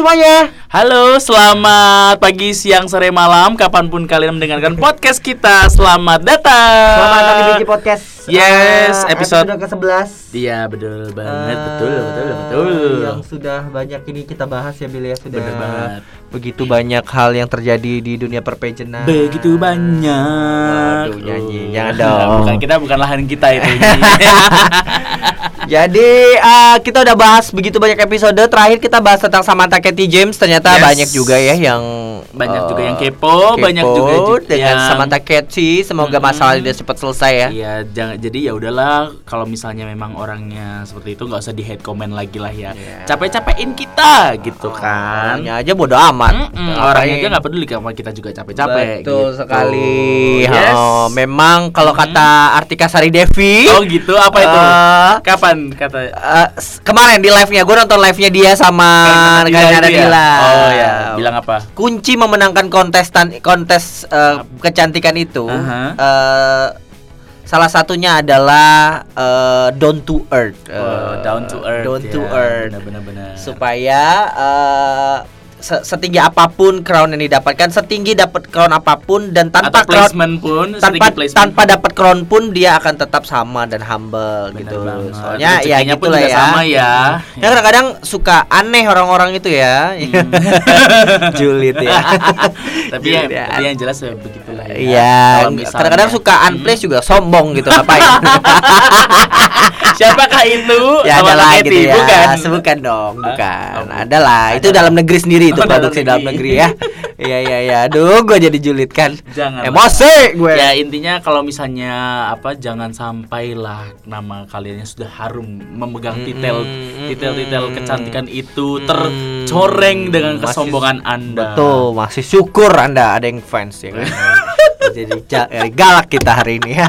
semuanya. Halo, selamat pagi, siang, sore, malam, kapan pun kalian mendengarkan podcast kita. Selamat datang. Selamat datang di Biji Podcast. Yes, Eh, episode- ke-11. Iya, betul banget, Eh, betul, betul, betul. Yang sudah banyak ini kita bahas ya Billy ya sudah. Bener banget. Begitu banyak hal yang terjadi di dunia perpejenan. Begitu banyak. Waduh, nyanyi. Oh. Jangan dong. bukan kita, bukan lahan kita itu. Jadi eh, kita udah bahas begitu banyak episode. Terakhir kita bahas tentang Samantha Katie James. Ternyata Yes. banyak juga ya yang Banyak eh, juga yang kepo, banyak juga ju- dengan yang- Samantha Katie. Semoga Mm-mm. masalah dia cepat selesai ya. Iya, jangan jadi ya udahlah kalau misalnya memang orangnya seperti itu nggak usah di hate comment lagi lah ya. Iya. Capek-capekin kita gitu kan. Orangnya aja bodo amat. Mm-mm, Ngapain? orangnya aja nggak peduli kalau kita juga capek-capek. Betul gitu. sekali. Yes. Oh, memang kalau kata Artika Sari Devi, Oh gitu, apa itu? Eh, Kapan kata? eh, s- kemarin di live-nya gue nonton live-nya dia sama Gana itu ya? Dila. Oh ya, bilang apa? Kunci memenangkan kontestan kontes eh, kecantikan itu Aha. eh, salah satunya adalah eh, down to earth. Oh, Eh, down to earth. Down to ya, earth. Benar-benar. supaya se- setinggi apa pun crown yang didapatkan, setinggi dapat crown apa pun dan tanpa Atau crown placement pun, tanpa placement tanpa dapat crown pun dia akan tetap sama dan humble Benar gitu. banget. Soalnya ya Rezekinya gitulah ya. sama ya. Ya kadang-kadang suka aneh orang-orang itu ya. Julid ya. tapi ya, Julid ya. tapi yang jelas ya begitulah ya. Iya, kadang-kadang suka unplace juga sombong gitu ngapain? Siapakah itu? ya Sama ada lah Katie, gitu ya. Bukan. Bukan dong, bukan. Oh, ada lah. Itu dalam negeri sendiri itu Oh, dalam produksi dalam negeri ya. Iya iya iya. Aduh, gue jadi julid kan. Jangan. Emosi gue. Ya intinya kalau misalnya apa jangan sampailah nama kalian yang sudah harum memegang titel titel-titel kecantikan itu tercoreng dengan Masih- kesombongan Anda. Betul, masih syukur Anda ada yang fans ya kan. Jadi ja- eh, galak kita hari ini ya.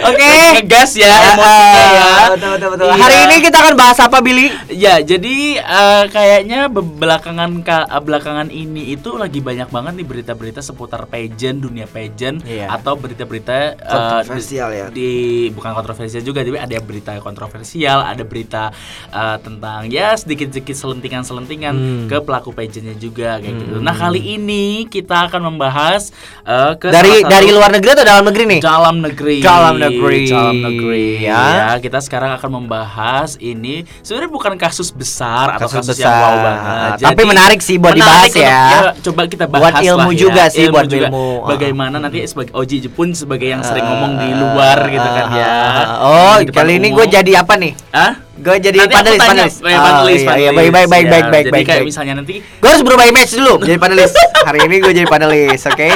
Oke. Ngegas ya Ah, emosinya ya. Betul betul betul. Iya. Hari ini kita akan bahas apa Billy? Ya, jadi eh, kayaknya be- belakangan ka- eh, belakangan ini itu lagi banyak banget nih berita-berita seputar pageant, dunia pageant Iya. atau berita-berita eh, Kontroversial di, ya. Di bukan kontroversial juga, tapi ada berita kontroversial, ada berita eh, tentang ya sedikit-sedikit selentingan-selentingan Hmm. ke pelaku pageantnya juga kayak gitu. Nah, kali ini kita akan membahas eh, ke Dari dari luar negeri atau dalam negeri nih? dalam negeri. Dalam negeri. Dalam negeri. Ya. Ya. kita sekarang akan membahas ini sebenarnya bukan kasus besar atau Kasus kasus, yang besar. wow banget. Tapi menarik sih buat dibahas untuk- ya. Coba kita bahas Buat ilmu lah ya. juga sih, buat juga. ilmu. Bagaimana nanti sebagai Oji pun sebagai yang sering Ah, ngomong di luar gitu kan ya. Oh, kali ini gue jadi apa nih? Hah? Gue jadi Nanti panelis, tanya, panelis. panelis, Oh, iya, iya, panelis. baik, baik, baik, Ya, baik, baik, Jadi baik. kayak baik. misalnya nanti Gue harus berubah image dulu jadi panelis. Hari ini gue jadi panelis, oke?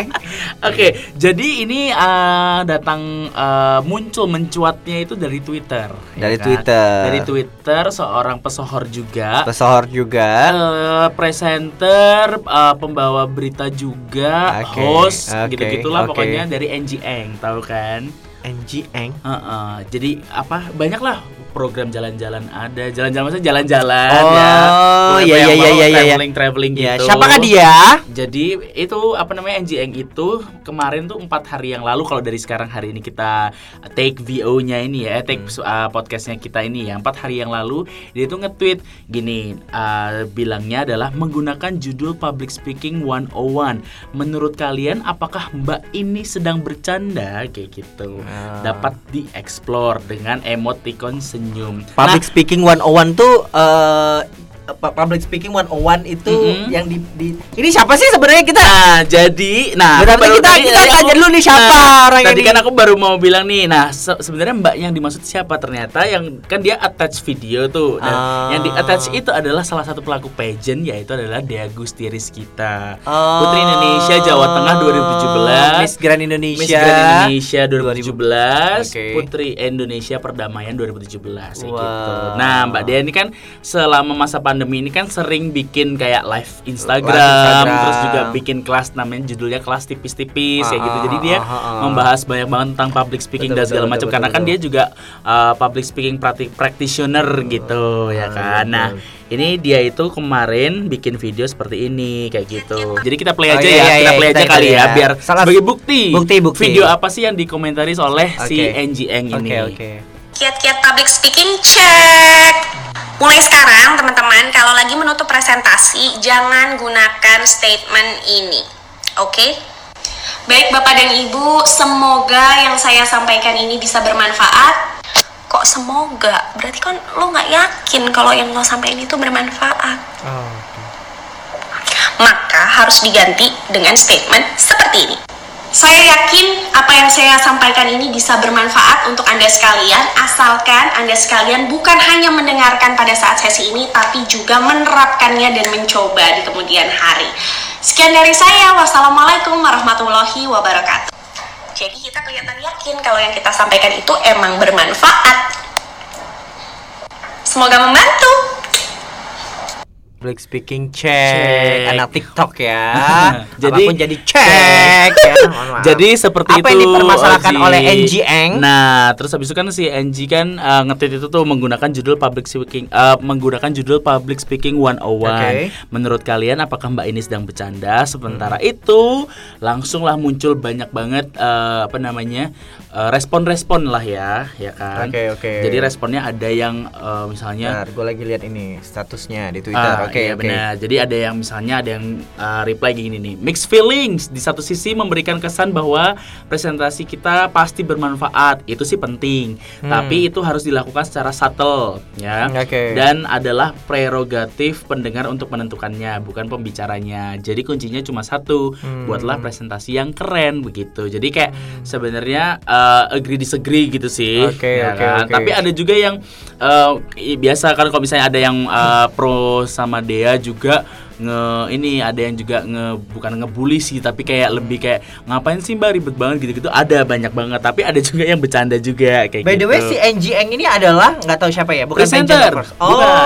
Oke, jadi ini eh, datang eh, muncul mencuatnya itu dari Twitter. ya Dari kan? Twitter. Dari Twitter seorang pesohor juga. Pesohor juga. eh, presenter, eh, pembawa berita juga, Oke, host, oke, gitu-gitulah oke. pokoknya dari NG Eng, tahu kan? NG Eng. Heeh, jadi apa? Banyak lah program jalan-jalan ada, jalan-jalan maksudnya jalan-jalan Oh, ya. iya, Beberapa iya, iya, mau iya, iya. traveling traveling Ya, gitu. siapakah dia? Jadi itu apa namanya NGN itu kemarin tuh empat hari yang lalu kalau dari sekarang hari ini kita take VO-nya ini ya, take Hmm. uh, podcastnya kita ini ya empat hari yang lalu dia itu nge-tweet gini uh, bilangnya adalah menggunakan judul public speaking 101. Menurut kalian apakah Mbak ini sedang bercanda kayak gitu? Ah. Dapat dieksplor dengan emoticon senyum. Public Nah, speaking 101 tuh apa, public speaking 101 itu Mm-mm. yang di, di ini siapa sih sebenarnya kita? Nah, jadi nah Berarti kita tadi- kita tanya aku- dulu nih siapa Nah, orang tadi ini. kan aku baru mau bilang nih. Nah, se- sebenarnya Mbak yang dimaksud siapa? Ternyata yang kan dia attach video tuh. Dan Ah. yang di attach itu adalah salah satu pelaku pageant yaitu adalah Dea Gustiris kita. Oh. Putri Indonesia Jawa Tengah 2017. Miss Grand Indonesia. Miss Grand Indonesia 2017, Oke. Putri Indonesia Perdamaian 2017 kayak Wow. gitu. Nah, Mbak Dea ini kan selama masa pandemi ini kan sering bikin kayak live Instagram, Live Instagram. terus juga bikin kelas namanya judulnya kelas tipis-tipis kayak gitu. Jadi dia Ah, ah, ah. membahas banyak banget tentang public speaking Betul, dan segala macam betul, karena kan betul. dia juga uh, public speaking practi- practitioner gitu ya Ah, kan. betul. Nah, ini dia itu kemarin bikin video seperti ini kayak gitu. Jadi kita play Oh, aja iya, ya, iya, kita iya, play kita aja itu kali ya ya. biar Salah- sebagai bukti. Bukti, bukti. Video apa sih yang dikomentaris oleh si Oke. NG Eng ini? Oke, oke. Kiat-kiat public speaking cek. Mulai sekarang teman-teman kalau lagi menutup presentasi jangan gunakan statement ini. Oke? Baik Bapak dan Ibu, semoga yang saya sampaikan ini bisa bermanfaat. Kok semoga? Berarti kan lo nggak yakin kalau yang lo sampaikan itu bermanfaat. Oh, Maka harus diganti dengan statement seperti ini. Saya yakin apa yang saya sampaikan ini bisa bermanfaat untuk Anda sekalian, asalkan Anda sekalian bukan hanya mendengarkan pada saat sesi ini, tapi juga menerapkannya dan mencoba di kemudian hari. Sekian dari saya, wassalamualaikum warahmatullahi wabarakatuh. Jadi kita kelihatan yakin kalau yang kita sampaikan itu emang bermanfaat. Semoga membantu. Public speaking Cek. check, anak TikTok ya. Jadi- Apa pun jadi cek ya. Maaf. Jadi seperti Apa itu yang dipermasalahkan Oji. oleh NG Eng? Nah, terus habis itu kan si NG kan uh, nge-tweet itu tuh menggunakan judul public speaking uh, menggunakan judul public speaking 101. Oke. Menurut kalian apakah Mbak ini sedang bercanda? Sementara Hmm. itu langsunglah muncul banyak banget uh, apa namanya? uh, respon-respon lah ya, ya kan? Oke, oke. Jadi responnya ada yang uh, misalnya Bentar, gue lagi lihat ini statusnya di Twitter. Ah, Oke, iya oke. benar. Jadi ada yang misalnya ada yang uh, reply gini nih. Mixed feelings. Di satu sisi memberikan kesan bahwa presentasi kita pasti bermanfaat. Itu sih penting. Hmm. Tapi itu harus dilakukan secara subtle ya. Oke. Dan adalah prerogatif pendengar untuk menentukannya, bukan pembicaranya. Jadi kuncinya cuma satu. Hmm. Buatlah presentasi yang keren begitu. Jadi kayak sebenarnya uh, agree disagree gitu sih. Oke, ya oke, kan? oke. Tapi ada juga yang uh, biasa kan kalau misalnya ada yang uh, pro sama Dea juga nge ini ada yang juga nge bukan ngebully sih tapi kayak lebih kayak ngapain sih mbak ribet banget gitu gitu ada banyak banget tapi ada juga yang bercanda juga kayak By the gitu. way si NG Eng ini adalah nggak tahu siapa ya, bukan presenter bukan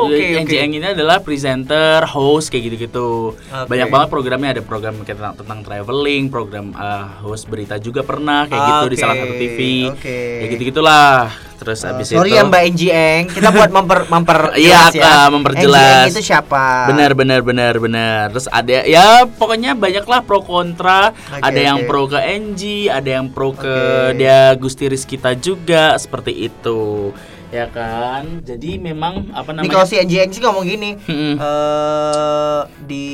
Oh, oke oke. JN ini adalah presenter host kayak gitu-gitu Oke. banyak banget programnya ada program kayak tentang, tentang traveling program uh, host berita juga pernah kayak gitu di salah satu TV oke. kayak gitu gitulah terus Uh, abis sorry itu ya Mbak NG Eng, kita buat memper memper Iya, ya. Memperjelas. NG Eng itu siapa? Benar benar benar benar. Terus ada ya pokoknya banyaklah pro kontra. Oke, ada yang oke. pro ke NG, ada yang pro ke Oke. dia Gustiris kita juga seperti itu. Ya kan? Jadi memang apa Ini namanya? kalau si NG Eng sih ngomong gini, eh di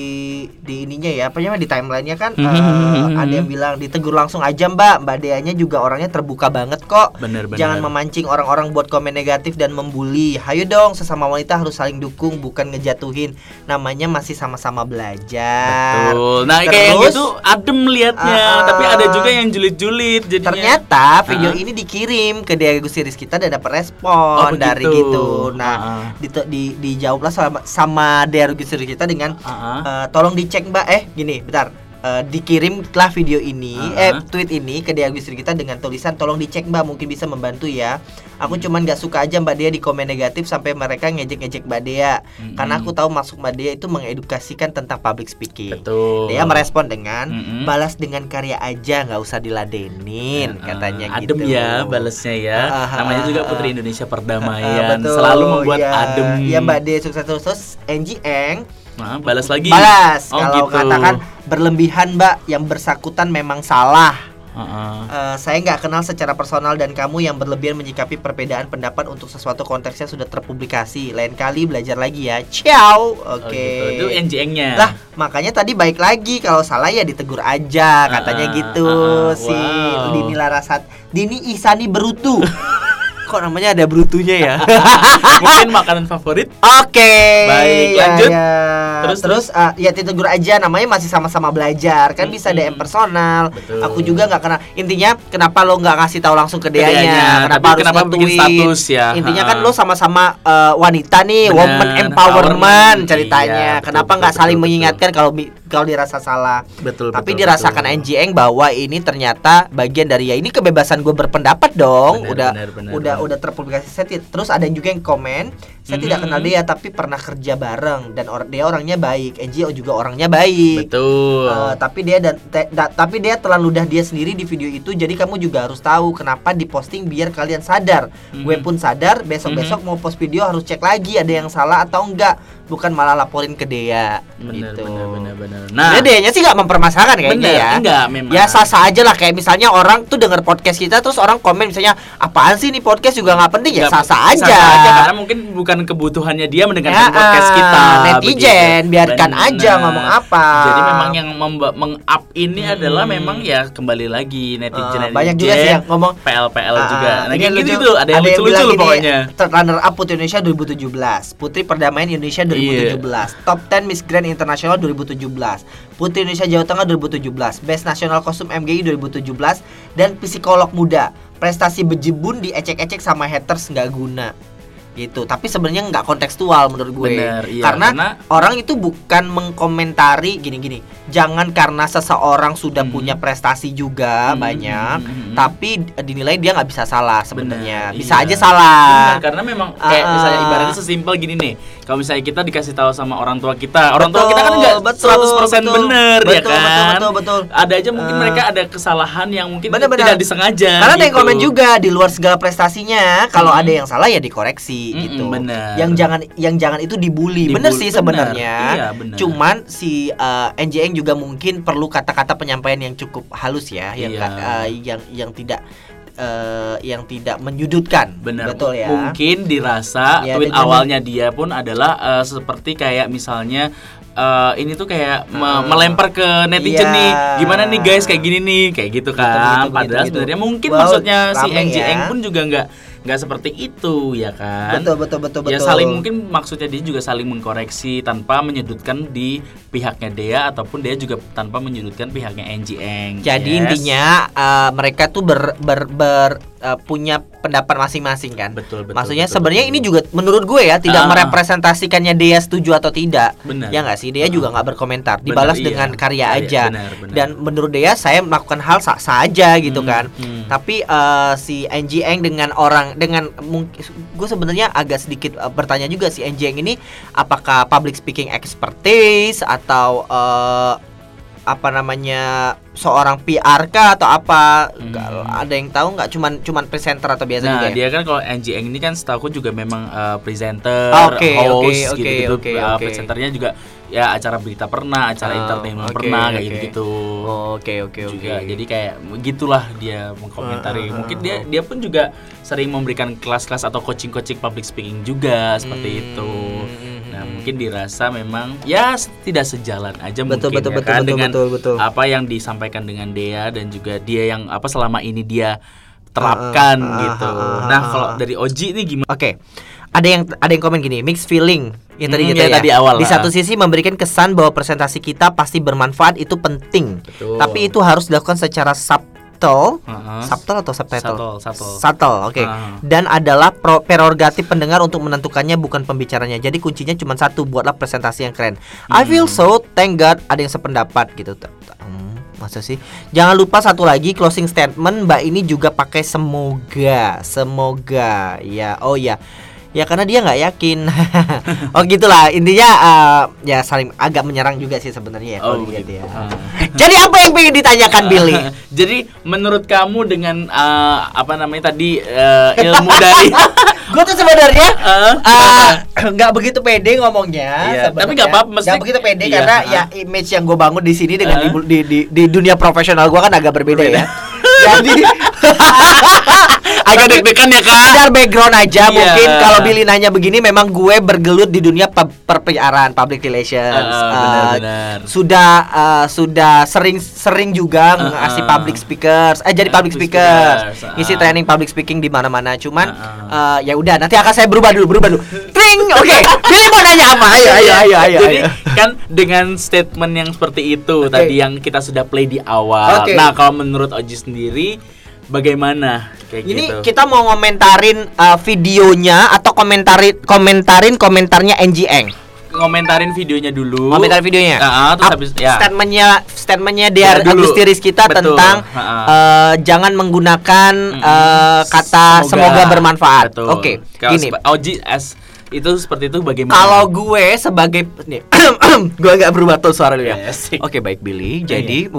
di ininya ya, apa namanya di timelinenya kan Mhm. ada yang bilang ditegur langsung aja Mbak, Mbak Deanya juga orangnya terbuka banget kok. Benar benar. Jangan memancing orang-orang buat komen negatif dan membuli. Hayo dong, sesama wanita harus saling dukung, bukan ngejatuhin. Namanya masih sama-sama belajar. Betul. Nah, kayak Terus, gitu adem liatnya, Ah, tapi ada juga yang julid-julid jadinya. Ternyata video Ah. ini dikirim ke Dia Gustiris kita dan dapat respon Oh, begitu. dari gitu. Nah, Ah. di, di, dijawablah sama, sama Gustiris kita dengan ah. Eh, tolong dicek mbak eh gini bentar Eh, dikirimlah video ini Ah. eh tweet ini ke dia Agustin kita dengan tulisan tolong dicek mbak mungkin bisa membantu ya aku cuman nggak suka aja mbak Dea di komen negatif sampai mereka ngejek-ngejek mbak Dea Mm-mm. karena aku tahu maksud mbak Dea itu mengedukasikan tentang public speaking Betul. dia merespon dengan Mm-mm. balas dengan karya aja nggak usah diladenin katanya adem gitu ya balasnya ya Ah, ah, namanya juga Putri. Indonesia Perdamaian betul, selalu membuat ya. adem ya mbak Dea sukses terus terus Angie Eng Nah, balas lagi balas oh, kalau gitu. katakan berlebihan mbak. Yang bersangkutan memang salah. Heeh. Eh, saya nggak kenal secara personal dan kamu yang berlebihan menyikapi perbedaan pendapat untuk sesuatu konteksnya sudah terpublikasi. Lain kali belajar lagi ya. Ciao. Oke. Oh, gitu. itu NJN-nya lah makanya tadi baik lagi. Kalau salah ya ditegur aja katanya Ah, gitu ah, ah, si wow. Dini Larasat. Dini Isani Berutu kok namanya ada berutunya ya mungkin makanan favorit Oke. Baik, ya, lanjut. ya. Terus, Terus, ah, ya ditegur aja namanya masih sama-sama belajar kan bisa Mm-mm. DM personal. Betul. Aku juga nggak kenal. Intinya kenapa lo nggak ngasih tahu langsung ke dia dianya, Kenapa tapi harus kenapa bikin status ya? Intinya kan lo sama-sama eh, wanita nih, Bener, woman empowerment empowerment. ceritanya. Iya, kenapa nggak saling betul, mengingatkan kalau kalau dirasa salah? betul Tapi betul, dirasakan betul. NJeng bahwa ini ternyata bagian dari ya ini kebebasan gue berpendapat dong. Benar, udah benar, benar, udah benar. udah terpublikasi. Saya terus ada juga yang komen, saya tidak Mhm. kenal dia tapi pernah kerja bareng dan or- dia orangnya baik. NGO juga orangnya baik. betul Eh, tapi dia dan te- da- tapi dia telah ludah dia sendiri di video itu jadi kamu juga harus tahu kenapa diposting biar kalian sadar Mhm. gue pun sadar besok besok mau post video harus cek lagi ada yang salah atau enggak bukan malah laporin ke dia benar gitu benar benar benar nah dia sih nggak mempermasalahkan kayaknya benar ya enggak memang ya sah sah aja lah kayak misalnya orang tuh denger podcast kita terus orang komen misalnya apaan sih nih podcast juga nggak penting ya Nggak- sah sah aja sah-sah karena mungkin bukan kebutuhannya dia mendengarkan Ya, podcast kita. netizen, begitu. biarkan Benar. aja ngomong apa. Jadi memang yang meng-up ini adalah memang ya kembali lagi netizen Ah, banyak juga sih yang ngomong PL PL Ah, juga. Nah, kayak gitu lucu. tuh, ada yang lucu-lucu gini, pokoknya. runner up Putri Indonesia 2017 Putri Perdamaian Indonesia Iya. 2017 Top 10 Miss Grand International 2017 Putri Indonesia Jawa Tengah 2017 Best National Costume MGI 2017 Dan Psikolog Muda. Prestasi bejibun diecek-ecek sama haters nggak guna gitu tapi sebenarnya nggak kontekstual menurut gue Bener, iya, karena, karena- orang itu bukan mengkomentari gini-gini jangan karena seseorang sudah Hmm. punya prestasi juga Hmm, banyak hmm, hmm, hmm. tapi dinilai dia nggak bisa salah sebenarnya Bener, bisa iya. aja salah Benar, karena memang kayak Ah, misalnya ibaratnya sesimpel gini nih. Kalau misalnya kita dikasih tahu sama orang tua kita, orang tua kita kan nggak betul, 100% betul. bener ya Betul, kan. betul, betul, betul. Ada aja mungkin Ah. mereka ada kesalahan yang mungkin Bener, bener. tidak disengaja. karena ada yang gitu. komen juga di luar segala prestasinya kalau Hmm. ada yang salah ya dikoreksi Mm-mm, gitu bener. yang jangan yang jangan itu dibully, bener Dibully, sih bener. sebenarnya Iya, bener. cuman si uh, NJeng juga mungkin perlu kata-kata penyampaian yang cukup halus ya yang Iya. uh, yang yang tidak uh, yang tidak menyudutkan Benar. betul ya Mungkin dirasa Ya, tweet awalnya dia pun adalah eh, seperti kayak misalnya eh, ini tuh kayak me- Ah. melempar ke netizen Iya. nih. Gimana nih guys kayak gini nih, kayak gitu kan. begitu, Padahal begitu, sebenarnya mungkin Wow, maksudnya si NJeng ya. pun juga nggak nggak seperti itu ya kan. betul betul betul Ya betul saling mungkin maksudnya dia juga saling mengkoreksi tanpa menyudutkan di pihaknya Dea ataupun dia juga tanpa menyudutkan pihaknya NJeng. Jadi Yes. intinya uh, mereka tuh ber, ber, ber- uh, punya pendapat masing-masing kan. betul betul. Maksudnya sebenarnya ini juga menurut gue ya tidak Ah. merepresentasikannya dia setuju atau tidak. benar. Ya nggak sih dia Ah. juga nggak berkomentar, dibalas iya. dengan karya Karya, aja. benar, benar. Dan menurut dia saya melakukan hal sah sah aja gitu Hmm, kan. hmm. Tapi uh, si Angie Eng dengan orang dengan mungkin gue sebenarnya agak sedikit uh, bertanya juga si Angie Eng ini apakah public speaking expertise atau uh, apa namanya seorang PR kah atau apa Hmm. Ada yang tahu nggak cuman cuman presenter atau biasa nah, juga ya? dia kan kalau NJeng ini kan setahu juga memang uh, presenter, Oke, host oke, oke, gitu-gitu. oke, Uh, oke. presenternya juga ya acara berita pernah, acara Oh, entertainment oke, pernah kayak oke. gitu-gitu. Oke oke oke. juga jadi kayak begitulah dia mengkomentari Ah, ah, mungkin ah, dia ah. dia pun juga sering memberikan kelas-kelas atau coaching-coaching public speaking juga seperti Hmm, itu nah hmm. mungkin dirasa memang ya tidak sejalan aja betul mungkin betul ya betul kan betul dengan betul betul. apa yang disampaikan dengan Dea dan juga dia yang apa selama ini dia terapkan Ah, ah, gitu ah, ah, nah ah, kalau dari Oji ini gimana Oke. Ada yang ada yang komen gini, mixed feeling. Yang tadi Hmm, kita ya, ya. tadi awal, Di ah. satu sisi memberikan kesan bahwa presentasi kita pasti bermanfaat itu penting. Betul. Tapi itu harus dilakukan secara subtle. Heeh. Subtle atau subtitle? Subtle, subtle. Subtle, oke. Ah. Dan adalah pro- prerogatif pendengar untuk menentukannya bukan pembicaranya. Jadi kuncinya cuma satu, buatlah presentasi yang keren. I feel Hmm. so, thank God ada yang sependapat gitu. Hmm, masa sih? Jangan lupa satu lagi closing statement Mbak ini juga pakai semoga, semoga. Ya, oh ya. Ya karena dia nggak yakin. oh gitulah intinya eh, ya saling agak menyerang juga sih sebenarnya ya kalau Oh, dilihat gitu. ya. Ah. Jadi apa yang pengen ditanyakan Billy? Jadi menurut kamu dengan uh, apa namanya tadi uh, ilmu dari gue tuh sebenarnya uh, ah, nggak begitu pede ngomongnya. Iya, tapi nggak apa-apa, mesti- Nggak begitu pede iya, karena ah. ya image yang gue bangun di sini dengan di, Ah. di, di, di dunia profesional gue kan agak berbeda Berbeda. ya. Jadi agak deg-degan ya kak. sekedar background aja Iya. mungkin kalau Billy nanya begini memang gue bergelut di dunia pub- perpiaran public relations Ah, Eh, benar-benar. sudah eh, sudah sering sering juga Ah, ngasih ah. public speakers eh jadi Ah, public public speakers speakers, ah. ngisi training public speaking di mana-mana cuman Ah, eh, ya udah nanti akan saya berubah dulu berubah dulu Tring oke Billy mau nanya apa ayo ayo ayo ayo Jadi ayo. kan dengan statement yang seperti itu Oke. tadi yang kita sudah play di awal. Oke. Nah kalau menurut Oji sendiri bagaimana kayak ini gitu? kita mau ngomentarin eh, videonya atau komentarin komentarin komentarnya NGN ngomentarin videonya dulu. Komentar videonya. Ah, terus habis ya. Statementnya statementnya dia Ya, kita Betul. tentang Ha-ha. eh, jangan menggunakan eh, kata semoga, bermanfaat. Betul. Oke, Kalau gini. Oji as itu seperti itu bagaimana? Kalau gue sebagai nih, gue agak berubah tuh suara dulu ya. Yes. Oke baik Billy. Iya. Jadi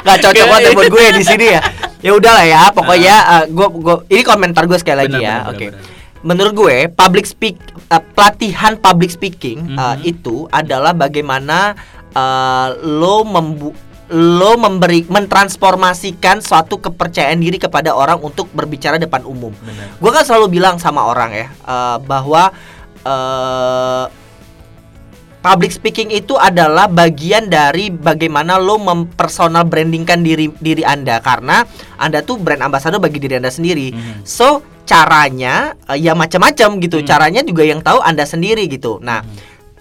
nggak cocok banget buat gue di sini ya. Ya udahlah ya. Pokoknya eh, gue gue ini komentar gue sekali lagi ya. Oke. benar. Menurut gue public speak eh, pelatihan public speaking eh, Mhm. itu adalah bagaimana eh, lo membu lo memberi mentransformasikan suatu kepercayaan diri kepada orang untuk berbicara depan umum. Gue kan selalu bilang sama orang ya eh, bahwa eh public speaking itu adalah bagian dari bagaimana lo mempersonal brandingkan diri diri anda karena anda tuh brand ambassador bagi diri anda sendiri. Mhm. So caranya eh, ya macam-macam gitu. Hmm. Caranya juga yang tahu anda sendiri gitu. Nah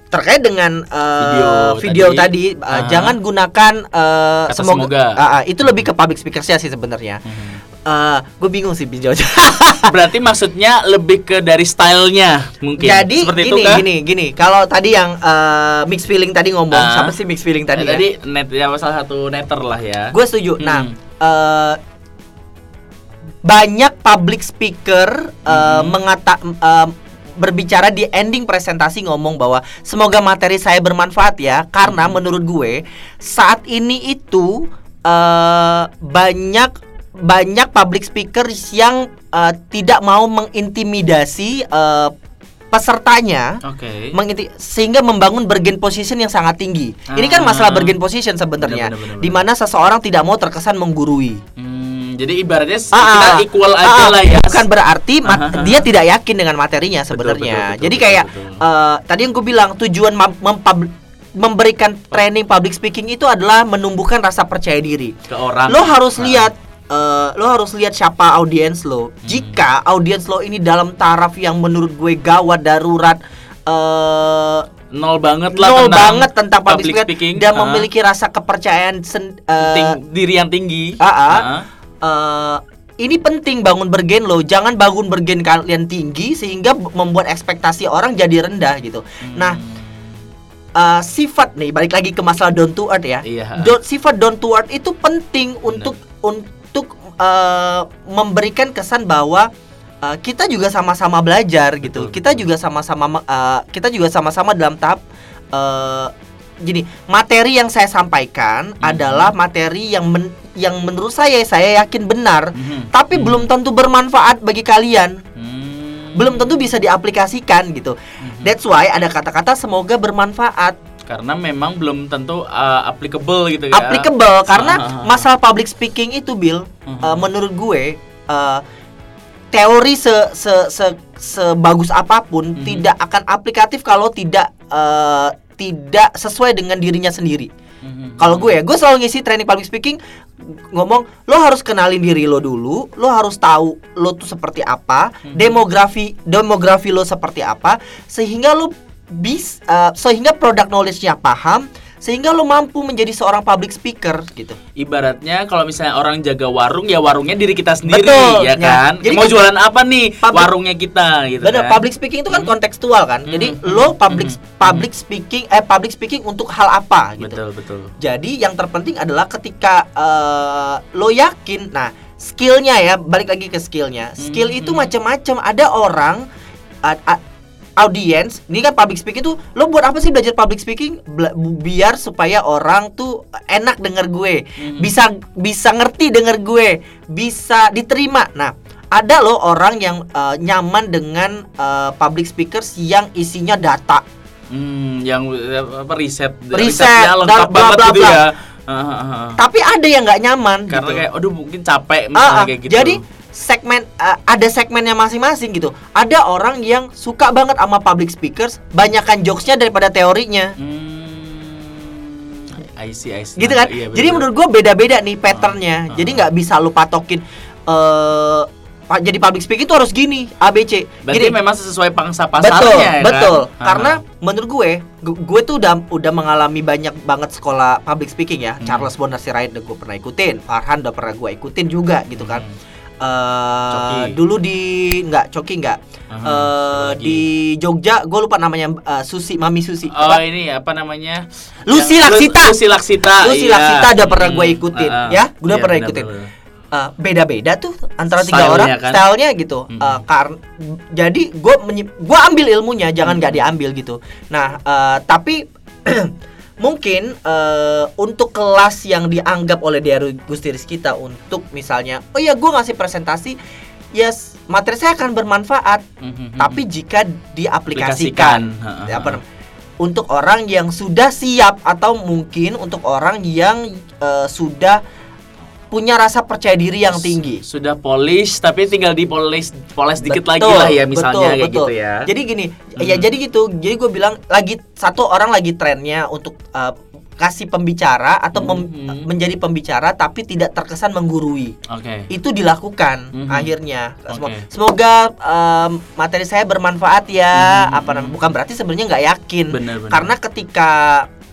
terkait dengan eh, Video video, tadi. tadi, eh, Ah. jangan gunakan Kata semoga, semoga. Ah, ah, itu lebih ke public speaker sih sebenarnya. Mhm. gue bingung sih Jojo. Berarti maksudnya lebih ke dari stylenya mungkin. Jadi Seperti gini itu kah? gini gini. Kalau tadi yang eh, mixed feeling tadi ngomong, Ah. siapa sih mixed feeling Eh, tadi? ya? tadi net ya salah satu netter lah ya. Gue setuju. Nah, Hmm. eh, banyak public speaker eh, Hmm. mengata eh, berbicara di ending presentasi ngomong bahwa semoga materi saya bermanfaat ya karena Hmm. menurut gue saat ini itu eh, banyak banyak public speaker yang eh, tidak mau mengintimidasi eh, pesertanya menginti sehingga membangun bargain position yang sangat tinggi. Ini kan masalah Ah. bargain position sebenarnya, Benar, benar, benar, di mana seseorang tidak mau terkesan menggurui. Hmm, jadi ibaratnya Ah, kita ah, equal ah, aja ah, lah ya. Bukan berarti Ah, ah, ah. dia tidak yakin dengan materinya Betul, sebenarnya. betul, betul, Jadi betul, kayak betul. eh, tadi yang gue bilang tujuan memberikan training public speaking itu adalah menumbuhkan rasa percaya diri. ke orang. Lo harus Ah. lihat eh, lo harus lihat siapa audiens lo. Hmm. Jika audiens lo ini dalam taraf yang menurut gue gawat darurat eh nol banget lah nol tentang banget tentang public, speaking, dan Ah. memiliki rasa kepercayaan sen, eh, Ting- diri yang tinggi. Ah, ah. Ah. eh, ini penting bangun bergen lo jangan bangun bergen kalian tinggi sehingga membuat ekspektasi orang jadi rendah gitu nah eh, sifat nih balik lagi ke masalah down to earth ya Iya. Do- sifat down to earth itu penting untuk untuk eh, memberikan kesan bahwa eh, kita juga sama-sama belajar gitu Betul, kita juga sama-sama eh, kita juga sama-sama dalam tahap eh, gini materi yang saya sampaikan Mhm. adalah materi yang men- yang menurut saya saya yakin benar Mhm. tapi Mhm. belum tentu bermanfaat bagi kalian Hmm. belum tentu bisa diaplikasikan gitu Mhm. that's why ada kata-kata semoga bermanfaat karena memang belum tentu uh, applicable gitu ya. applicable karena Ah, ah, ah. masalah public speaking itu Bill Mhm. eh, menurut gue eh, teori se se se sebagus apa pun Mhm. tidak akan aplikatif kalau tidak eh, tidak sesuai dengan dirinya sendiri. Mhm. Kalau gue ya, gue selalu ngisi training public speaking ngomong lo harus kenalin diri lo dulu, lo harus tahu lo tuh seperti apa, demografi demografi lo seperti apa sehingga lo bis eh, sehingga product knowledge-nya paham sehingga lo mampu menjadi seorang public speaker gitu. Ibaratnya kalau misalnya orang jaga warung ya warungnya diri kita sendiri Betul, ya ya. kan. Jadi Mau kan- jualan apa nih Public- warungnya kita gitu Bener, kan. public speaking itu kan Mhm. kontekstual kan. Jadi Mhm. lo public Mhm. public speaking eh public speaking untuk hal apa gitu. Betul betul. Jadi yang terpenting adalah ketika eh, lo yakin, nah skillnya ya balik lagi ke skillnya. Skill Mhm. itu macam-macam. Ada orang audience, ini kan public speaking tuh lo buat apa sih belajar public speaking? Bela- biar supaya orang tuh enak denger gue, Mhm. bisa bisa ngerti denger gue, bisa diterima. Nah ada loh orang yang eh, nyaman dengan eh, public speakers yang isinya data. Hmm, yang apa riset Riset, risetnya lengkap bla- bla- banget bla- gitu bla. ya. Ah, ah, ah. Tapi ada yang nggak nyaman Karena gitu. kayak aduh mungkin capek misalnya ah, kayak gitu. Jadi segmen uh, ada segmennya masing-masing gitu. Ada orang yang suka banget sama public speakers, banyakkan jokesnya daripada teorinya. Hmm, I see, I see. Gitu kan? Iya, jadi betul. menurut gue beda-beda nih patternnya. Ah, Jadi ah. nggak bisa lu patokin eh pa- jadi public speaking itu harus gini, ABC. Berarti Gini, memang sesuai pangsa betul, pasarnya ya kan? betul. Ah, Karena ah. menurut gue, gu- gue tuh udah udah mengalami banyak banget sekolah public speaking ya. Hmm. Charles Bonar Sirait udah gue pernah ikutin, Farhan udah pernah gue ikutin juga gitu kan. Hmm. Eh Coki. dulu di nggak coki nggak satu lagi. di Jogja gue lupa namanya eh, Susi Mami Susi Oh Apa? ini apa namanya? Lucy Yang- Laksita. Lucy Laksita. Lucy iya. Laksita udah pernah gue Hmm, ikutin, ah, ah. ya. Gue udah Iya, pernah benar, ikutin. benar. Eh, beda-beda tuh antara tiga Stylenya orang kan? stylenya gitu Hmm. Eh, karena jadi gue gue ambil ilmunya jangan Hmm. nggak diambil gitu nah eh, tapi mungkin eh, untuk kelas yang dianggap oleh Diaru Gusti Rizkita untuk misalnya oh ya gue ngasih presentasi yes materi saya akan bermanfaat. Mhm, tapi jika diaplikasikan Aplikasikan, Ya, apa untuk orang yang sudah siap atau mungkin untuk orang yang eh, sudah punya rasa percaya diri yang tinggi. Sudah polish tapi tinggal di polish poles dikit lagi Betul, lah ya misalnya betul, kayak betul. gitu ya. Jadi gini, ya jadi gitu. Jadi gue bilang lagi satu orang lagi trennya untuk uh, kasih pembicara atau mem- Mhm. menjadi pembicara tapi tidak terkesan menggurui. Oke. Itu dilakukan Mhm. akhirnya. Semo- Oke. Semoga um, materi saya bermanfaat ya. Mhm. Apa namanya? Bukan berarti sebenarnya nggak yakin. Benar benar. Karena ketika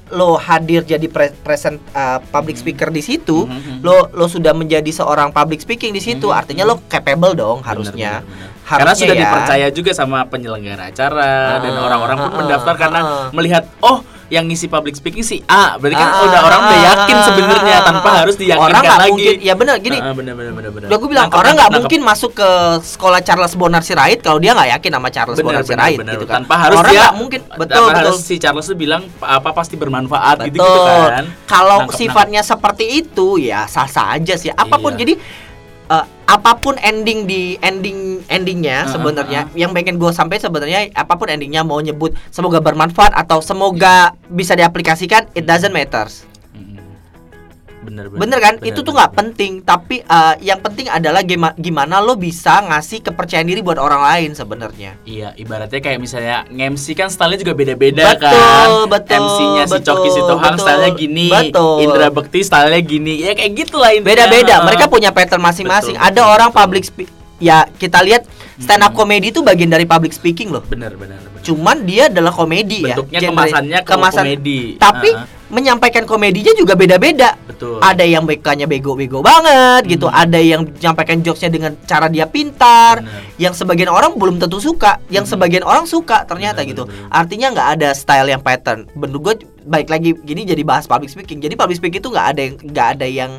lo hadir jadi pre- present uh, public speaker di situ, Mhm. lo lo sudah menjadi seorang public speaking di situ, Mhm. artinya lo capable dong harusnya. benar. Karena Harusnya sudah ya. dipercaya juga sama penyelenggara acara dan Ah, orang-orang pun ah, mendaftar ah, karena ah. melihat oh yang ngisi public speaking si A berarti kan Ah, udah orang udah ah, yakin sebenarnya ah, tanpa harus diyakinkan orang nggak lagi. mungkin ya benar gini Ah, benar benar benar benar. Udah gue bilang Nangkep, orang nggak nangkep, mungkin masuk ke sekolah Charles Bonar Sirait kalau dia nggak yakin sama Charles benar, Bonar Sirait gitu kan. Tanpa harus orang dia nggak mungkin betul betul. harus si Charles tuh bilang apa pasti bermanfaat gitu Betul. gitu kan. Kalau Nangkep, sifatnya seperti itu ya sah-sah aja sih. Apa pun Iya. jadi eh, apa pun ending di ending endingnya Ah, sebenarnya ah, yang pengen gue sampai sebenarnya apa pun endingnya mau nyebut semoga bermanfaat atau semoga bisa diaplikasikan it doesn't matters. Bener, bener, Bener kan? bener, itu tuh nggak penting, tapi eh, yang penting adalah gima- gimana lo bisa ngasih kepercayaan diri buat orang lain sebenarnya. Iya, ibaratnya kayak misalnya nge-MC kan stylenya juga beda-beda Betul, kan. betul, MC-nya si betul, Coki Sitohang stylenya gini, betul. Indra Bekti stylenya gini. Ya kayak gitulah intinya. Beda-beda, mereka punya pattern masing-masing. Ada betul, orang public spe- ya kita lihat stand up Hmm. comedy itu bagian dari public speaking loh. bener bener bener. Cuman dia adalah komedi Bentuknya ya. genre- kemasannya ke komedi. Tapi Heeh. menyampaikan komedinya juga beda-beda. betul. Ada yang BK-nya bego-bego banget gitu, Hmm. ada yang menyampaikan jokesnya dengan cara dia pintar, Bener. yang sebagian orang belum tentu suka, yang Hmm. sebagian orang suka ternyata Bener, gitu. bener. Artinya nggak ada style yang pattern. Menurut gue baik lagi gini jadi bahas public speaking. Jadi public speaking itu nggak ada yang nggak ada yang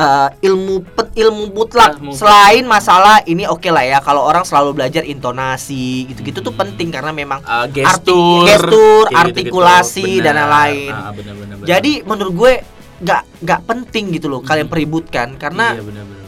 eh, ilmu pet- ilmu mutlak mutlak. selain masalah ini oke lah ya kalau orang selalu belajar intonasi gitu-gitu tuh penting karena memang Uh, arti- gestur, gestur, kayak gitu-gitu. artikulasi dan Benar. lain-lain. Ah, benar, benar, benar. Jadi menurut gue nggak nggak penting gitu loh kalian Hmm. peributkan karena iya, benar, benar.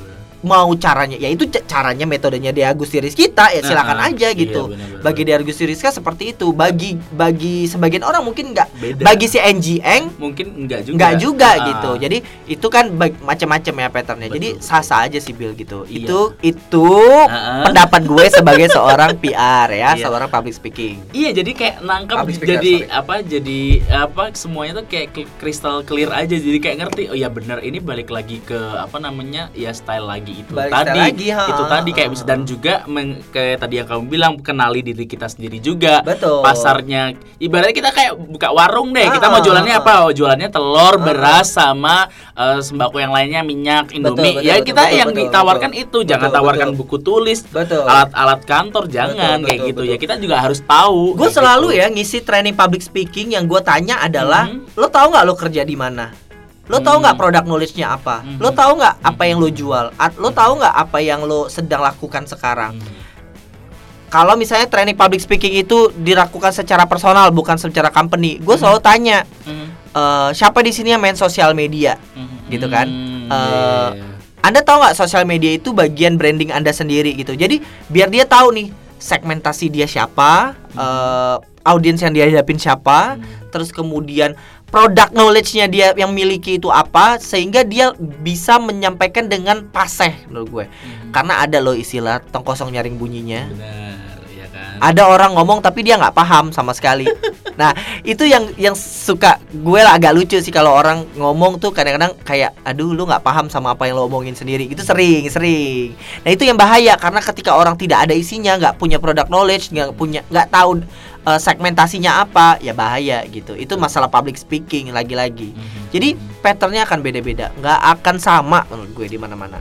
Mau caranya ya itu ca- caranya metodenya dia Agustiris kita ya silakan Nah, aja iya, gitu. benar, benar, bagi benar. dia Agustiris seperti itu. Bagi bagi sebagian orang mungkin nggak. Bagi si NG Eng mungkin enggak juga. nggak juga Ah. gitu. Jadi itu kan macam-macam ya patternnya. Jadi sah-sah aja sih Bill gitu. Iya. Itu itu Ah. pendapat gue sebagai seorang PR ya, Iya. seorang public speaking. Iya jadi kayak nangkep speaker, jadi sorry. apa jadi apa semuanya tuh kayak crystal clear aja jadi kayak ngerti oh ya bener ini balik lagi ke apa namanya ya style lagi itu Balik tadi lagi, ha, itu tadi kayak ha, bisa ha. dan juga meng- kayak tadi yang kamu bilang kenali diri kita sendiri juga Betul. pasarnya ibaratnya kita kayak buka warung deh kita Ah, mau jualannya ah, apa oh, jualannya telur beras sama eh, sembako yang lainnya minyak indomie betul, ya betul, kita betul, yang betul, ditawarkan betul. itu jangan Betul, tawarkan betul. buku tulis alat-alat kantor jangan Betul, kayak betul, gitu betul. ya kita juga harus tahu Gue selalu gitu. ya ngisi training public speaking yang gue tanya adalah Mhm. lo tahu nggak lo kerja di mana? Lo tahu nggak Mhm. produk knowledge-nya apa? Mhm. Lo tahu nggak apa yang lo jual? At- Lo tahu nggak apa yang lo sedang lakukan sekarang? Hmm. Kalau misalnya training public speaking itu dilakukan secara personal bukan secara company, gue selalu tanya Hmm. eh, siapa di sini yang main sosial media? Hmm. Gitu kan? Hmm, Eh, iya. Anda tahu nggak sosial media itu bagian branding Anda sendiri gitu. Jadi biar dia tahu nih segmentasi dia siapa, eh, audiens yang dia hadapin siapa, Hmm. terus kemudian produk knowledge-nya dia yang miliki itu apa sehingga dia bisa menyampaikan dengan paseh menurut gue. Hmm. Karena ada loh istilah tong kosong nyaring bunyinya. benar ya kan Ada orang ngomong tapi dia nggak paham sama sekali. nah itu yang yang suka gue lah agak lucu sih kalau orang ngomong tuh kadang-kadang kayak aduh lu nggak paham sama apa yang lo omongin sendiri. Itu sering sering. Nah itu yang bahaya karena ketika orang tidak ada isinya, nggak punya product knowledge, nggak punya nggak tahu eh, segmentasinya apa, ya bahaya gitu. Itu masalah public speaking lagi-lagi. Mhm. Jadi patternnya akan beda-beda, nggak akan sama menurut gue di mana-mana.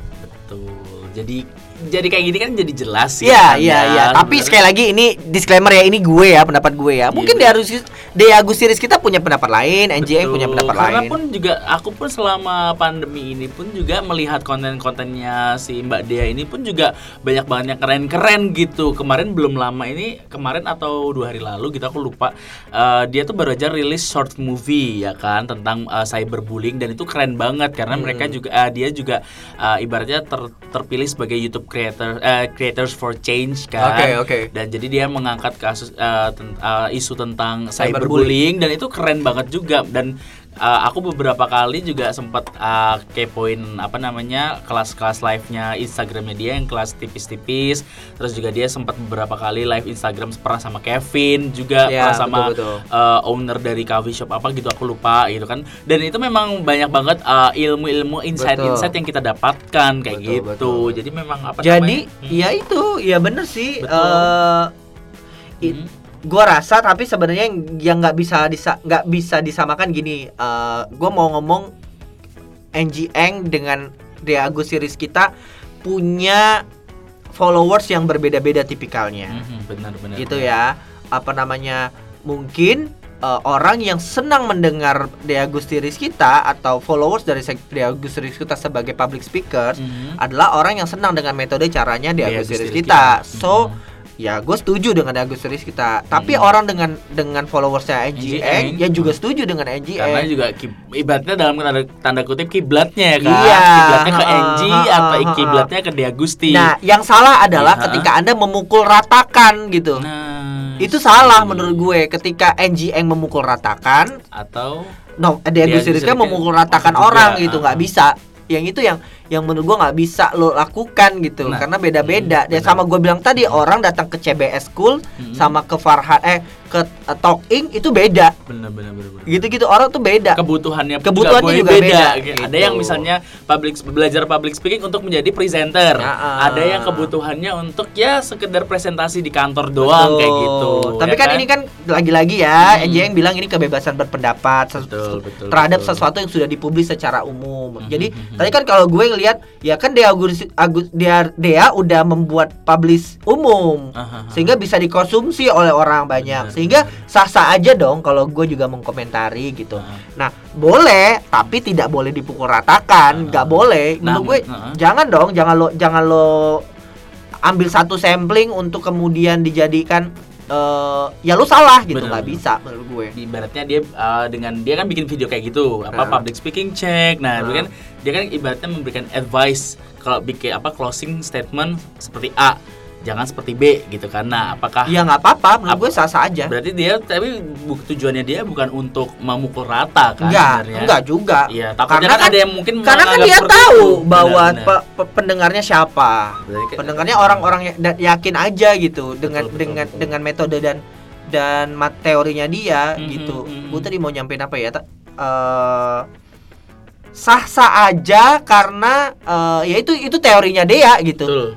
betul jadi jadi kayak gini kan jadi jelas sih Iya, kan iya, ya, iya. Tapi sebenarnya. sekali lagi ini disclaimer ya, ini gue ya, pendapat gue ya. Mungkin Iya, di Agus di Agustiris kita punya pendapat lain, NJM punya pendapat Karena lain. pun juga aku pun selama pandemi ini pun juga melihat konten-kontennya si Mbak Dea ini pun juga banyak banget yang keren-keren gitu. Kemarin belum lama ini kemarin atau dua hari lalu gitu aku lupa. eh, dia tuh baru aja rilis short movie ya kan tentang eh, cyberbullying dan itu keren banget karena Hmm. mereka juga eh, dia juga eh, ibaratnya ter- terpilih sebagai YouTube creator eh, creators for change kan. Oke, oke. Dan jadi dia mengangkat kasus eh, ten- eh, isu tentang Cyberbullying. cyberbullying dan itu keren banget juga dan eh, aku beberapa kali juga sempat eh, kepoin apa namanya kelas-kelas live-nya Instagramnya dia yang kelas tipis-tipis. Terus juga dia sempat beberapa kali live Instagram pernah sama Kevin juga Ya, pernah sama uh, owner dari coffee shop apa gitu aku lupa gitu kan dan itu memang banyak banget uh, ilmu-ilmu insight-insight yang kita dapatkan kayak Betul, gitu betul. jadi memang apa Jadi namanya? Hmm. ya itu, ya bener sih. Betul. Hmm. Gua rasa tapi sebenarnya yang- nggak bisa disa nggak bisa disamakan gini. eh gua mau ngomong NG Eng dengan Dea Agus series kita punya followers yang berbeda-beda tipikalnya. Benar-benar gitu ya apa namanya mungkin eh, orang yang senang mendengar Dea Agustiris kita atau followers dari Dea Agustiris kita sebagai public speakers Mhm. adalah orang yang senang dengan metode caranya Dea Dea kita kita. so Mhm. Ya gue setuju dengan Dea Agustiris kita tapi Mhm. orang dengan dengan followersnya NG NG Eng. ya juga setuju dengan NG karena juga ibaratnya dalam tanda, tanda kutip kiblatnya ya kan Iya, kiblatnya ke NG ha-ha, atau ha-ha. kiblatnya ke Diagusti nah yang salah adalah Iya. ketika anda memukul ratakan gitu Nah, itu salah menurut gue ketika NG Eng memukul ratakan atau No, kan Agustiris memukul kan ratakan juga, orang gitu, ah, nggak ah. bisa. Yang itu yang yang menurut gua nggak bisa lo lakukan gitu, Nah, karena beda-beda. hmm, Dan benar. sama gue bilang tadi orang datang ke CBS School Hmm. sama ke Farhan eh ke uh, Talk Ing itu beda. benar-benar benar Gitu-gitu orang tuh beda. kebutuhannya Kebutuhannya boleh juga beda, Gitu. Ada gitu. yang misalnya public belajar public speaking untuk menjadi presenter. Ya, ah. Ada yang kebutuhannya untuk ya sekedar presentasi di kantor doang Betul. kayak gitu. Tapi ya kan, ini kan lagi-lagi ya, Hmm. Yang bilang ini kebebasan berpendapat Betul, betul, terhadap betul. sesuatu yang sudah dipublis secara umum. Hmm, Jadi hmm, hmm, tadi kan kalau gue ngelihat ya kan Dea Agus, Agus Dea, Dea udah membuat publish umum. Ah, ah, ah. Sehingga bisa dikonsumsi oleh orang banyak. Benar, Sehingga sah-sah aja dong kalau gue juga mengkomentari gitu. Ah. Nah, boleh, tapi tidak boleh dipukul ratakan, Ah. nggak boleh. Nah, Menurut gue ah. jangan dong, jangan lo jangan lo ambil satu sampling untuk kemudian dijadikan eh ya lu salah gitu nggak bisa menurut gue. ibaratnya dia uh, dengan dia kan bikin video kayak gitu apa Nah. public speaking check nah Nah. dia kan dia kan ibaratnya memberikan advice kalau bikin apa closing statement seperti A jangan seperti B gitu kan nah apakah Ya nggak apa-apa, menurut gue sah-sah aja. berarti dia tapi tujuannya dia bukan untuk memukul rata kan Enggak, sebenarnya? enggak juga. Iya, Karena kan, kan- ada yang mungkin Karena kan dia tahu itu. bahwa Benar, benar. pe- pe- pendengarnya siapa. Berarti kan- Pendengarnya orang-orang yang da- yakin aja gitu dengan betul, dengan betul. dengan metode dan dan mat teorinya dia Mhm, gitu. mhm. Gue tadi mau nyampein apa ya? Ta- eh, sah-sah aja karena eh, ya itu itu teorinya dia gitu. betul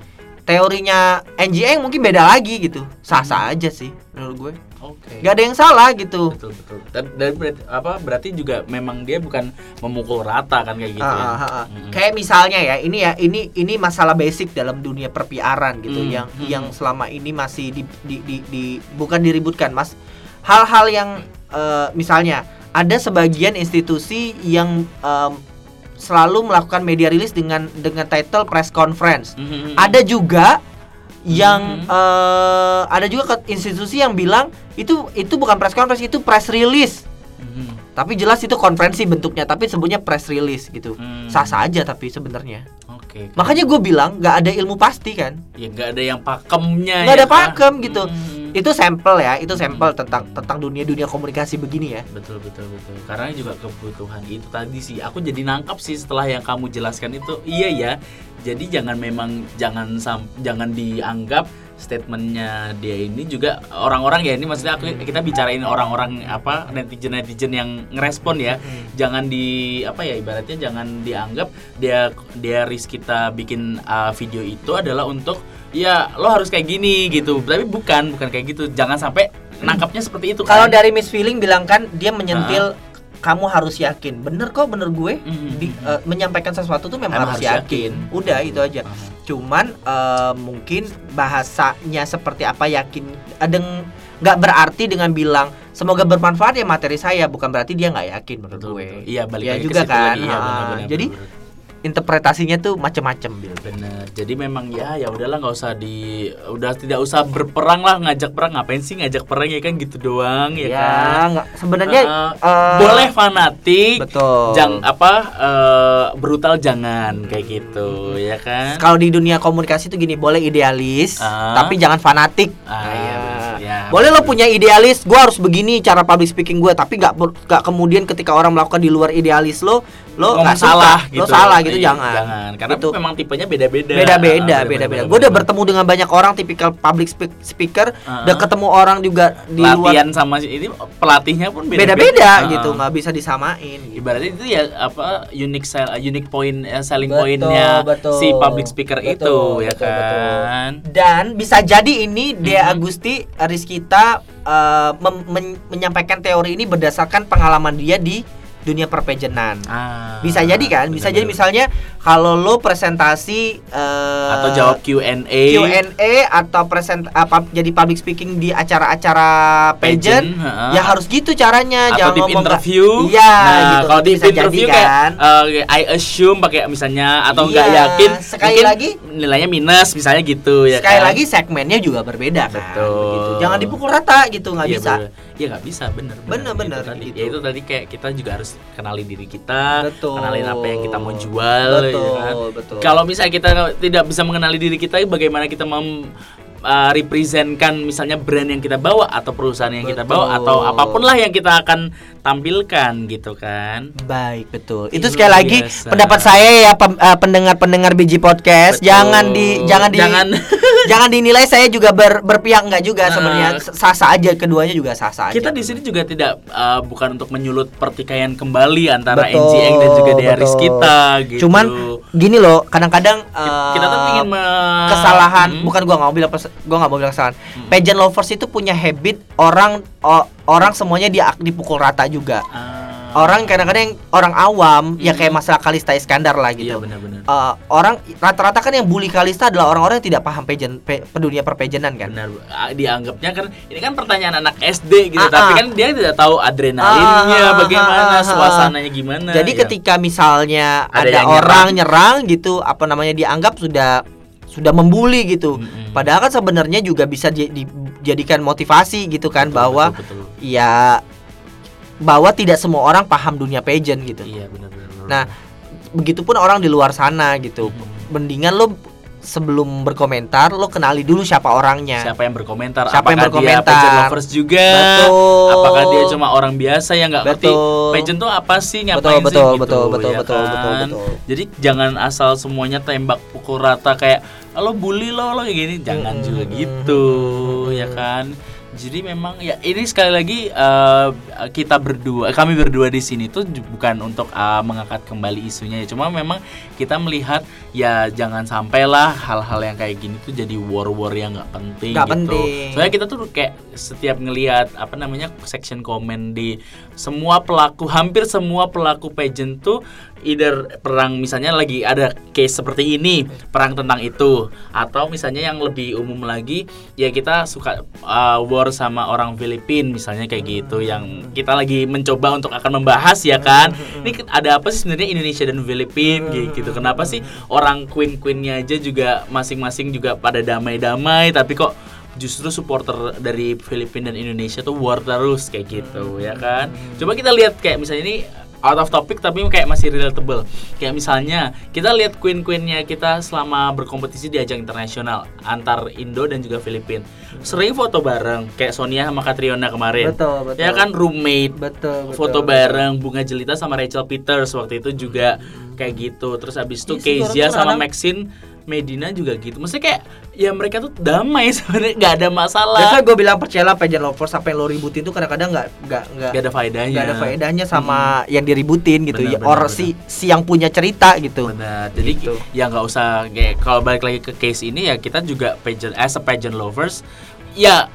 Teorinya NGN mungkin beda lagi gitu. Sah-sah aja sih menurut gue. oke Gak ada yang salah gitu. betul betul dan, dan berarti, apa berarti juga memang dia bukan memukul rata kan kayak gitu ya ah, ah. Mhm. Kayak misalnya ya, ini ya, ini ini masalah basic dalam dunia perpiaran gitu Hmm, yang hmm. yang selama ini masih di, di, di, di- bukan diributkan, Mas. Hal-hal yang eh, misalnya ada sebagian institusi yang em, selalu melakukan media rilis dengan dengan title press conference. Mhm. Ada juga yang Hmm. eh, ada juga institusi yang bilang itu itu bukan press conference, itu press release. Mhm. Tapi jelas itu konferensi bentuknya, tapi sebutnya press release gitu. Hmm. Sah-sah aja tapi sebenarnya. Oke. Makanya gue bilang nggak ada ilmu pasti kan. ya nggak ada yang pakemnya. Nggak ya ada kan? pakem gitu. Hmm. Itu sampel ya, itu sampel Hmm. tentang tentang dunia-dunia komunikasi begini ya. Betul betul betul. Karena juga kebutuhan itu tadi sih. Aku jadi nangkap sih setelah yang kamu jelaskan itu. Iya ya. Jadi jangan memang jangan sam, jangan dianggap statementnya dia ini juga orang-orang ya ini maksudnya aku kita bicarain orang-orang apa netizen netizen yang ngerespon ya. Hmm. jangan di apa ya ibaratnya jangan dianggap dia dia risk kita bikin uh, video itu adalah untuk ya lo harus kayak gini gitu. Tapi bukan bukan kayak gitu. Jangan sampai nangkapnya seperti itu Kalau kan. dari Miss Feeling bilang kan dia menyentil kamu harus yakin. Bener kok, bener gue. Mhm. Di- eh, menyampaikan sesuatu tuh memang Emang harus, harus yakin. yakin. Udah itu aja. Cuman eh, mungkin bahasanya seperti apa yakin adeng nggak berarti dengan bilang semoga bermanfaat ya materi saya bukan berarti dia nggak yakin menurut betul, gue. betul. Iya balik Ya lagi juga kan. Iya, Ah, benar, benar, jadi benar. Interpretasinya tuh macem-macem Bil. Bener. Jadi memang ya ya udahlah nggak usah di udah tidak usah berperang lah ngajak perang ngapain sih ngajak perang ya kan gitu doang ya, Ya, kan. sebenarnya Uh, eh, boleh fanatik, Betul. jang apa eh, brutal jangan kayak gitu ya kan. Kalau di dunia komunikasi tuh gini, boleh idealis, Ah. tapi jangan fanatik. Iya, bener. Ya, boleh lo bener. punya idealis, gua harus begini cara public speaking gue, tapi nggak nggak kemudian ketika orang melakukan di luar idealis lo, lo nggak salah lo salah gitu, Iya, jangan. Jangan. Karena Gitu. memang tipenya beda-beda. beda-beda, beda-beda. Gue udah bertemu dengan banyak orang tipikal public spe- speaker, Ah. udah ketemu orang juga di latihan luar sama ini pelatihnya pun beda-beda Ah, gitu, nggak bisa disamain. gitu. Ibaratnya itu ya apa unique sell, unique point eh, selling Betul, pointnya betul. si public speaker Betul, itu ya betul, betul. kan. Dan bisa jadi ini Dea Mhm. Agusti Rizkita mem- men- menyampaikan teori ini berdasarkan pengalaman dia di dunia perpejenan. Ah, Bisa jadi kan? Bisa jadi bener-bener. misalnya kalau lo presentasi eh, atau jawab Q&A. Q&A atau present apa jadi public speaking di acara-acara pageant, Pageant, heeh. ya harus gitu caranya atau jangan di ngomong nggak- interview. Iya, nah, gitu. kalau di jadi interview kan. kayak eh, I assume pakai misalnya atau nggak Iya, yakin sekali lagi- nilainya minus misalnya gitu ya Sekali kan? lagi segmennya juga berbeda kan. Betul. begitu. Jangan dipukul rata gitu, nggak Iya, bisa. bener. Iya nggak bisa bener Bener, bener, Itu tadi gitu. ya itu tadi kayak kita juga harus kenali diri kita Betul. kenalin apa yang kita mau jual ya Betul, kan? betul. kalau misalnya kita tidak bisa mengenali diri kita bagaimana kita mem uh, representkan misalnya brand yang kita bawa atau perusahaan yang kita bawa Betul. atau apa pun lah yang kita akan tampilkan gitu kan Baik, betul. Itu sekali lagi biasa. pendapat saya ya eh, pendengar-pendengar biji podcast. Betul. Jangan di jangan di Jangan. jangan dinilai saya juga ber- berpihak enggak juga Nah. sebenarnya sah-sah aja keduanya juga sah-sah aja. kita di sini juga tidak uh, bukan untuk menyulut pertikaian kembali antara Betul, NGN dan juga Diaris betul. kita gitu Cuman gini loh, kadang-kadang kita tuh ingin kesalahan Hmm. bukan gua nggak mau bilang gua nggak mau bilang kesalahan. Hmm. Pageant lovers itu punya habit orang o- orang semuanya dia dipukul rata juga. Ah. Orang kadang-kadang orang awam ya Hmm. kayak masalah Kalista Iskandar lah iya gitu. benar-benar Eh, orang rata-rata kan yang bully Kalista adalah orang-orang yang tidak paham pageant pe, dunia perpejenan kan. benar Ah, dianggapnya kan ini kan pertanyaan anak SD gitu Ah, tapi ah. kan dia tidak tahu adrenalinnya Ah, bagaimana ah, suasananya gimana Jadi ya. ketika misalnya Ada ada, orang nyerang. gitu, apa namanya dianggap sudah sudah membuli gitu. Mm-mm. Padahal kan sebenarnya juga bisa di- dijadikan motivasi gitu kan Betul, bahwa betul, betul. ya bahwa tidak semua orang paham dunia pageant gitu. iya benar-benar Nah, begitupun orang di luar sana gitu. Hmm. Mendingan lo sebelum berkomentar lo kenali dulu siapa orangnya. siapa yang berkomentar Siapa yang apakah dia berkomentar? pageant lovers juga Betul. apakah dia cuma orang biasa yang nggak ngerti Betul. pageant tuh apa sih Betul, ngapain sih betul, gitu betul, betul, ya betul, betul, kan? betul. jadi jangan asal semuanya tembak pukul rata kayak lo bully lo lo kayak gini jangan Mm-mm. juga gitu ya kan jadi memang ya ini sekali lagi eh, kita berdua kami berdua di sini tuh bukan untuk eh, mengangkat kembali isunya ya cuma memang kita melihat ya jangan sampailah hal-hal yang kayak gini tuh jadi war-war yang nggak penting Nggak gitu. penting. Soalnya kita tuh kayak setiap ngelihat apa namanya section komen di semua pelaku hampir semua pelaku pageant tuh either perang misalnya lagi ada case seperti ini perang tentang itu atau misalnya yang lebih umum lagi ya kita suka uh, war sama orang Filipin misalnya kayak gitu yang kita lagi mencoba untuk akan membahas ya kan? Ini ada apa sih sebenarnya Indonesia dan Filipin gitu kenapa sih orang queen queennya aja juga masing-masing juga pada damai-damai tapi kok justru supporter dari Filipina dan Indonesia tuh war terus kayak gitu ya kan? Coba kita lihat kayak misalnya ini out of topic tapi kayak masih relatable. Kayak misalnya kita lihat queen queennya kita selama berkompetisi di ajang internasional antar Indo dan juga Filipina sering foto bareng kayak Sonia sama Katriona kemarin. Betul, betul. ya kan roommate. Betul, betul. foto bareng Bunga Jelita sama Rachel Peters waktu itu juga kayak gitu. Terus abis itu Iya Kezia sama Maxine Medina juga gitu. Maksudnya kayak ya mereka tuh damai sebenarnya nggak ada masalah. Biasa gue bilang percayalah pageant lovers apa yang lo ributin tuh kadang-kadang nggak nggak nggak ada faedahnya. nggak ada faedahnya sama yang diributin gitu. Benar, ya orang si si yang punya cerita gitu. Benar. Jadi Gitu. ya nggak usah kayak kalau balik lagi ke case ini ya kita juga pageant as a pageant lovers ya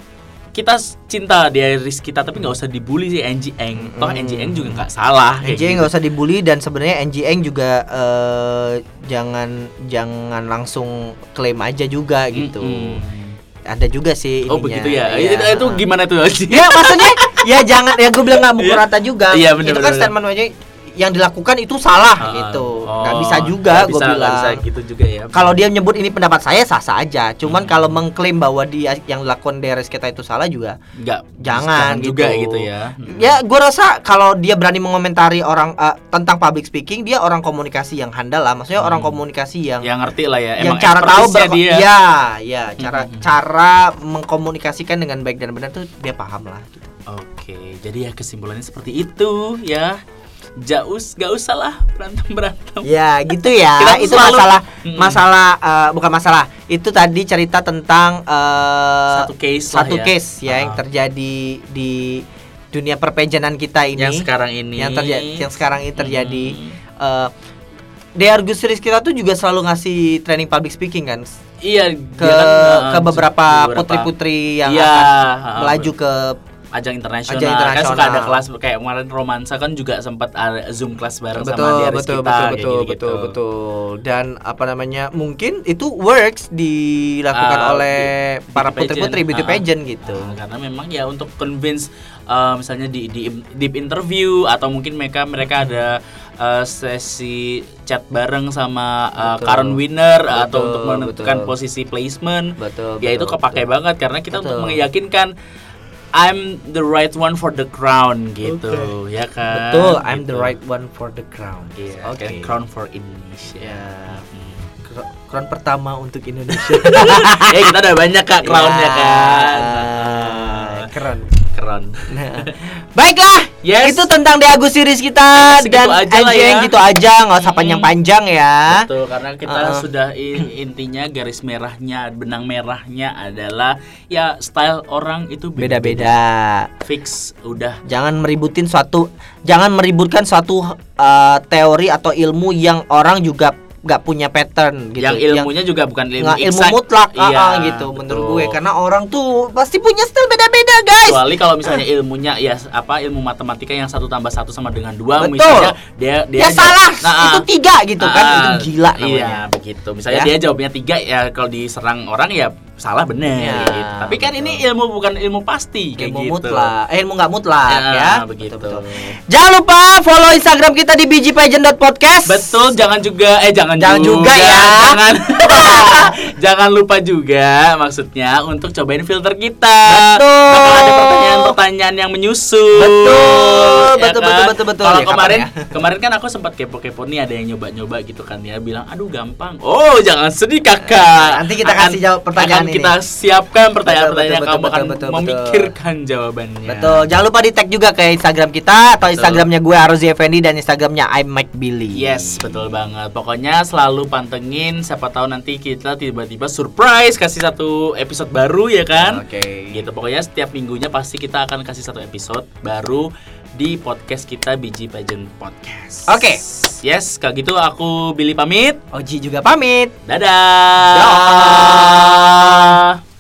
kita cinta di Iris kita tapi nggak usah dibully sih Angie Eng. Toh. Angie Eng juga nggak salah. kayak NJeng gitu. nggak usah dibully dan sebenarnya NJeng juga eh, jangan jangan langsung klaim aja juga gitu Mm-mm. ada juga sih Oh ininya. begitu ya. Iya. Itu, itu gimana tuh? ya maksudnya ya jangan ya gue bilang nggak mukul Iya. rata juga Iya, bener, itu kan bener, statement aja yang dilakukan itu salah Ah, gitu. oh, Nggak bisa juga gue bilang. bisa gitu juga ya. Kalau dia menyebut ini pendapat saya sah sah aja. Cuman Hmm. kalau mengklaim bahwa dia yang dilakukan DRS kita itu salah juga nggak jangan, juga gitu. gitu ya. Hmm. Ya, gue rasa kalau dia berani mengomentari orang eh, tentang public speaking, dia orang komunikasi yang handal lah. Maksudnya orang Hmm. komunikasi yang yang ngerti lah ya. yang cara tahu berko- dia. ya, ya, cara Hmm. cara mengkomunikasikan dengan baik dan benar tuh dia paham lah. Gitu. Oke, jadi ya kesimpulannya seperti itu ya. Jaus, gak usah lah berantem berantem. Ya, gitu ya. Itu selalu- masalah Hmm. masalah eh, bukan masalah. Itu tadi cerita tentang eh, Satu case satu ya. case ya yang Ah. terjadi di dunia perpejanan kita ini. Yang sekarang ini. yang terjadi yang sekarang ini terjadi Hmm. eh DR Gus Riz kita tuh juga selalu ngasih training public speaking kan Iya, ke kan, ke uh, beberapa beberapa putri-putri yang Iya, akan uh, melaju ke ajang internasional. Ajang Kan suka ada kelas kayak kemarin romansa kan juga sempat Zoom kelas bareng sama betul Diaris betul kita betul betul gitu-gitu. betul betul dan apa namanya mungkin itu works dilakukan Ah, oleh beauty para putri-putri beauty Ah. pageant gitu Nah, karena memang ya untuk convince uh, misalnya di, di deep interview atau mungkin mereka mereka ada uh, sesi chat bareng sama uh, Betul. current winner atau Betul, untuk menentukan betul. posisi placement betul ya itu betul, kepake betul. banget karena kita untuk Betul. meyakinkan I'm the right one for the crown gitu. Ya kan? Betul I'm the Gitu. right one for the crown Iya, oke kan, crown for Indonesia. Ya. Hmm. Crown pertama untuk Indonesia. Ya kita udah banyak kak crownnya Ya, kan? Keren. Crown Nah, Baiklah, Yes. itu tentang Deagu series kita Segitu dan aja anjing ya. gitu aja, nggak usah Mm-mm. panjang-panjang ya. Betul, karena kita Uh-uh. sudah in- intinya garis merahnya, benang merahnya adalah ya style orang itu Beda-beda. Fix udah Jangan meributin suatu, jangan meributkan suatu uh, teori atau ilmu yang orang juga nggak punya pattern gitu. yang ilmunya juga bukan ilmu nggak ilmu mutlak, ah, Iya, ah, gitu menurut betul. gue. Karena orang tuh pasti punya style beda-beda, guys. kecuali kalau misalnya ilmunya ya apa ilmu matematika yang satu tambah satu sama dengan dua Betul. misalnya dia dia ya salah, Nah, ah. itu tiga gitu kan, Ah, itu gila namanya. Iya, begitu. Misalnya Ya. dia jawabnya tiga ya kalau diserang orang ya salah bener Ya, gitu. Tapi kan betul. ini ilmu bukan ilmu pasti kayak ilmu gitu. mutlak, eh, ilmu nggak mutlak Ya, ya. begitu. Betul, betul. Jangan lupa follow Instagram kita di bgpageant.podcast. Betul, jangan juga eh jangan, Jangan juga ya. Jangan jangan lupa juga maksudnya untuk cobain filter kita. Betul. Bakal ada pertanyaan-pertanyaan yang menyusul. Betul, ya betul, kan? betul, betul, betul. Kalau Ya, kemarin ya? kemarin kan aku sempat kepo-kepo nih ada yang nyoba-nyoba gitu kan ya bilang aduh gampang. Oh, jangan sedih Kakak. Nanti kita kasih jawab pertanyaan ini. kita siapkan pertanyaan-pertanyaan Betul, betul, kamu akan betul, betul, betul. memikirkan jawabannya. Betul. Jangan lupa di tag juga ke Instagram kita atau Instagramnya gue Arozi Effendi dan Instagramnya I Mike Billy. Yes, betul banget. Pokoknya selalu pantengin siapa tahu nanti kita tiba-tiba surprise kasih satu episode baru ya kan? Oke. Gitu. Pokoknya setiap minggunya pasti kita akan kasih satu episode baru di podcast kita Biji Pageant Podcast. Oke. Yes, kalau gitu aku Billy pamit. Oji juga pamit. Dadah. Dah.